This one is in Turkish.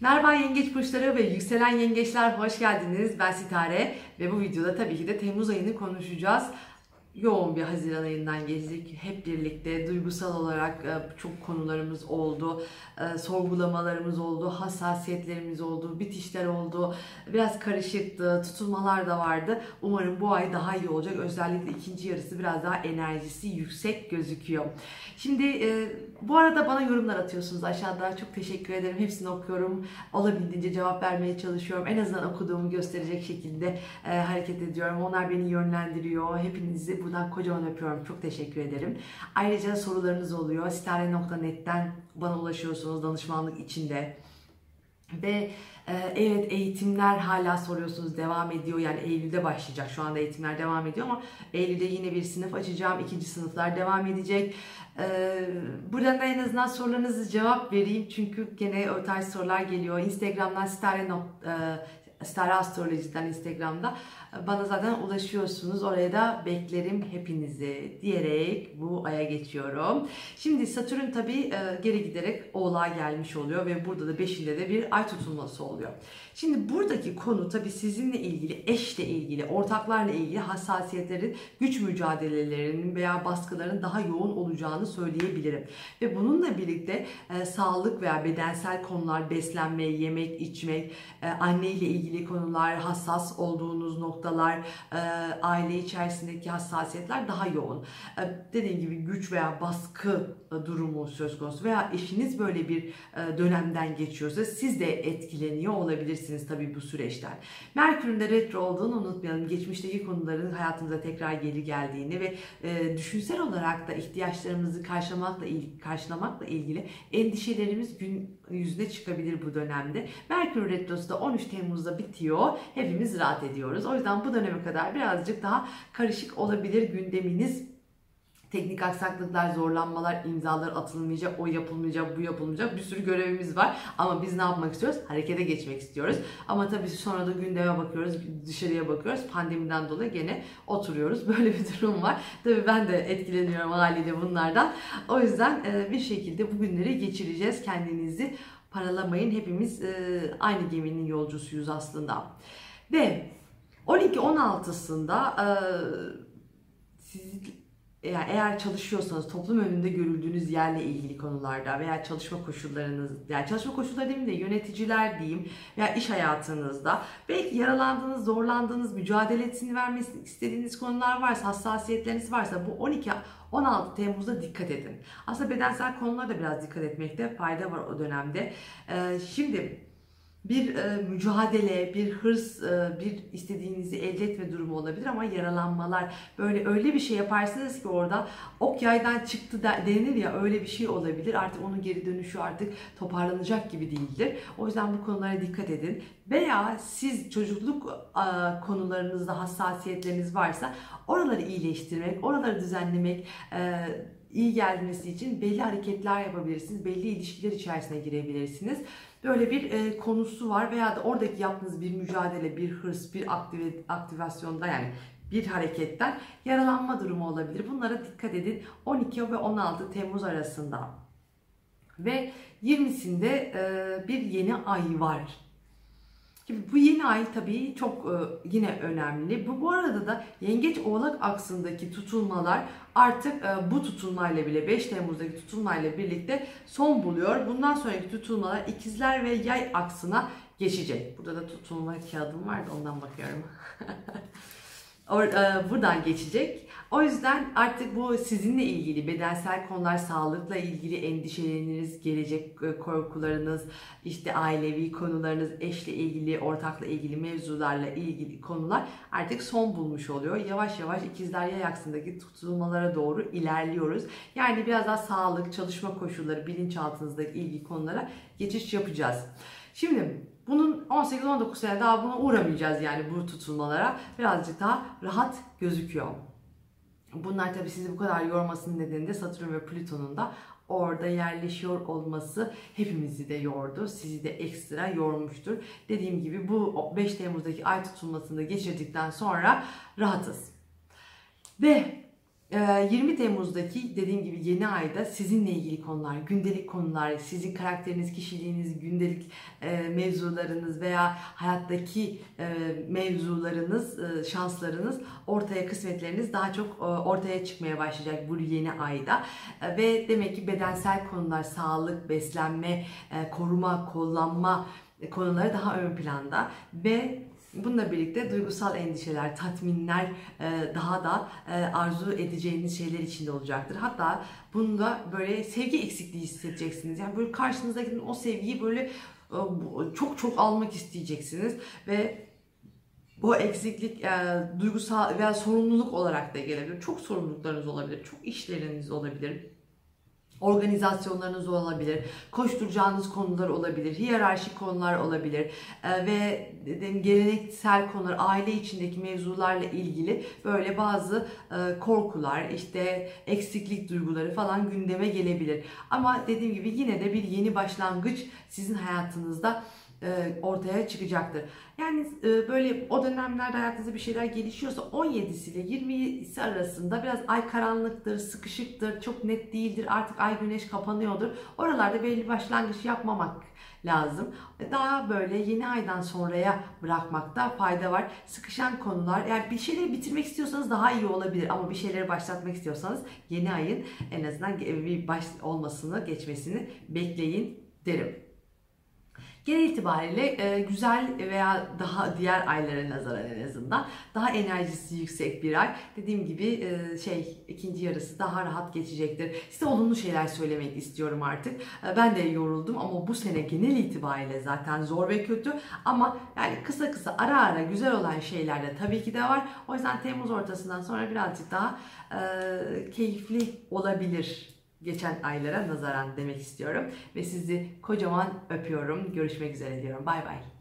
Merhaba yengeç burçları ve yükselen yengeçler hoş geldiniz. Ben Sitare ve bu videoda tabii ki de Temmuz ayını konuşacağız. Yoğun bir Haziran ayından geçtik. Hep birlikte duygusal olarak e, çok konularımız oldu. E, sorgulamalarımız oldu, hassasiyetlerimiz oldu, bitişler oldu. Biraz karışıktı, tutulmalar da vardı. Umarım bu ay daha iyi olacak. Özellikle ikinci yarısı biraz daha enerjisi yüksek gözüküyor. Şimdi e, bu arada bana yorumlar atıyorsunuz aşağıda. Çok teşekkür ederim. Hepsini okuyorum. Olabildiğince cevap vermeye çalışıyorum. En azından okuduğumu gösterecek şekilde hareket ediyorum. Onlar beni yönlendiriyor. Hepinizi buradan kocaman öpüyorum. Çok teşekkür ederim. Ayrıca sorularınız oluyor. Sitare.net'ten bana ulaşıyorsunuz danışmanlık içinde. Ve e, evet eğitimler hala soruyorsunuz devam ediyor yani Eylül'de başlayacak şu anda eğitimler devam ediyor ama Eylül'de yine bir sınıf açacağım ikinci sınıflar devam edecek e, buradan da en azından sorularınızı cevap vereyim çünkü gene o tarz sorular geliyor Instagram'dan stare, e, stare astrolojiden Instagram'da bana zaten ulaşıyorsunuz. Oraya da beklerim hepinizi diyerek bu aya geçiyorum. Şimdi Satürn tabii e, geri giderek Oğlak'a gelmiş oluyor ve burada da 5'inde de bir ay tutulması oluyor. Şimdi buradaki konu tabii sizinle ilgili, eşle ilgili, ortaklarla ilgili hassasiyetlerin, güç mücadelelerinin veya baskıların daha yoğun olacağını söyleyebilirim. Ve bununla birlikte e, sağlık veya bedensel konular, beslenme, yemek, içmek, e, anne ile ilgili konular, hassas olduğunuz nokta noktalar, e, aile içerisindeki hassasiyetler daha yoğun. E, dediğim gibi güç veya baskı e, durumu söz konusu veya eşiniz böyle bir e, dönemden geçiyorsa siz de etkileniyor olabilirsiniz tabii bu süreçten. Merkür'ün de retro olduğunu unutmayalım. Geçmişteki konuların hayatımıza tekrar geri geldiğini ve e, düşünsel olarak da ihtiyaçlarımızı karşılamakla ilgili, karşılamakla ilgili endişelerimiz gün yüzüne çıkabilir bu dönemde. Merkür retrosu da 13 Temmuz'da bitiyor. Hepimiz rahat ediyoruz. O yüzden yüzden bu döneme kadar birazcık daha karışık olabilir gündeminiz. Teknik aksaklıklar, zorlanmalar, imzalar atılmayacak, o yapılmayacak, bu yapılmayacak bir sürü görevimiz var. Ama biz ne yapmak istiyoruz? Harekete geçmek istiyoruz. Ama tabii sonra da gündeme bakıyoruz, dışarıya bakıyoruz. Pandemiden dolayı gene oturuyoruz. Böyle bir durum var. Tabii ben de etkileniyorum haliyle bunlardan. O yüzden e, bir şekilde bu günleri geçireceğiz. Kendinizi paralamayın. Hepimiz e, aynı geminin yolcusuyuz aslında. Ve 12-16'sında e, siz eğer çalışıyorsanız toplum önünde görüldüğünüz yerle ilgili konularda veya çalışma koşullarınız yani çalışma koşulları değil de yöneticiler diyeyim veya iş hayatınızda belki yaralandığınız, zorlandığınız, mücadele etsin vermesini istediğiniz konular varsa, hassasiyetleriniz varsa bu 12 16 Temmuz'da dikkat edin. Aslında bedensel konulara da biraz dikkat etmekte fayda var o dönemde. Ee, şimdi bir e, mücadele, bir hırs, e, bir istediğinizi elde etme durumu olabilir ama yaralanmalar böyle öyle bir şey yaparsınız ki orada ok yaydan çıktı da, denir ya öyle bir şey olabilir. Artık onun geri dönüşü artık toparlanacak gibi değildir. O yüzden bu konulara dikkat edin. Veya siz çocukluk e, konularınızda hassasiyetleriniz varsa oraları iyileştirmek, oraları düzenlemek, e, iyi gelmesi için belli hareketler yapabilirsiniz. Belli ilişkiler içerisine girebilirsiniz. Böyle bir e, konusu var veya da oradaki yaptığınız bir mücadele, bir hırs, bir aktive, aktivasyonda yani bir hareketten yaralanma durumu olabilir. Bunlara dikkat edin. 12 ve 16 Temmuz arasında. Ve 20'sinde e, bir yeni ay var. Şimdi bu yeni ay tabii çok e, yine önemli. Bu, bu arada da Yengeç Oğlak aksındaki tutulmalar artık e, bu tutulmayla bile 5 Temmuz'daki tutulmayla birlikte son buluyor. Bundan sonraki tutulmalar ikizler ve yay aksına geçecek. Burada da tutulma kağıdım var da ondan bakıyorum. Or, e, buradan geçecek. O yüzden artık bu sizinle ilgili bedensel konular, sağlıkla ilgili endişeleriniz, gelecek e, korkularınız, işte ailevi konularınız, eşle ilgili, ortakla ilgili mevzularla ilgili konular artık son bulmuş oluyor. Yavaş yavaş ikizler yay aksındaki tutulmalara doğru ilerliyoruz. Yani biraz daha sağlık, çalışma koşulları, bilinçaltınızdaki ilgi konulara geçiş yapacağız. Şimdi bunun 18-19 sene daha buna uğramayacağız yani bu tutulmalara. Birazcık daha rahat gözüküyor. Bunlar tabii sizi bu kadar yormasının nedeni de Satürn ve Plüton'un da orada yerleşiyor olması hepimizi de yordu. Sizi de ekstra yormuştur. Dediğim gibi bu 5 Temmuz'daki ay tutulmasını geçirdikten sonra rahatız. Ve 20 Temmuz'daki dediğim gibi yeni ayda sizinle ilgili konular, gündelik konular, sizin karakteriniz, kişiliğiniz, gündelik e, mevzularınız veya hayattaki e, mevzularınız, e, şanslarınız, ortaya kısmetleriniz daha çok ortaya çıkmaya başlayacak bu yeni ayda. Ve demek ki bedensel konular, sağlık, beslenme, koruma, kollanma konuları daha ön planda ve Bununla birlikte duygusal endişeler, tatminler e, daha da e, arzu edeceğiniz şeyler içinde olacaktır. Hatta bunda böyle sevgi eksikliği hissedeceksiniz. Yani böyle karşınızdakinin o sevgiyi böyle e, çok çok almak isteyeceksiniz ve bu eksiklik e, duygusal veya sorumluluk olarak da gelebilir. Çok sorumluluklarınız olabilir, çok işleriniz olabilir organizasyonlarınız olabilir, koşturacağınız konular olabilir, hiyerarşik konular olabilir e, ve geleneksel konular, aile içindeki mevzularla ilgili böyle bazı e, korkular, işte eksiklik duyguları falan gündeme gelebilir. Ama dediğim gibi yine de bir yeni başlangıç sizin hayatınızda ortaya çıkacaktır. Yani e, böyle o dönemlerde hayatınızda bir şeyler gelişiyorsa 17'si ile 20'si arasında biraz ay karanlıktır, sıkışıktır, çok net değildir, artık ay güneş kapanıyordur. Oralarda belli başlangıç yapmamak lazım. Daha böyle yeni aydan sonraya bırakmakta fayda var. Sıkışan konular yani bir şeyleri bitirmek istiyorsanız daha iyi olabilir ama bir şeyleri başlatmak istiyorsanız yeni ayın en azından bir baş olmasını, geçmesini bekleyin derim. Genel itibariyle e, güzel veya daha diğer aylara nazaran en azından daha enerjisi yüksek bir ay. Dediğim gibi e, şey ikinci yarısı daha rahat geçecektir. Size olumlu şeyler söylemek istiyorum artık. E, ben de yoruldum ama bu sene genel itibariyle zaten zor ve kötü ama yani kısa kısa ara ara güzel olan şeyler de tabii ki de var. O yüzden Temmuz ortasından sonra birazcık daha keyifli olabilir geçen aylara nazaran demek istiyorum. Ve sizi kocaman öpüyorum. Görüşmek üzere diyorum. Bay bay.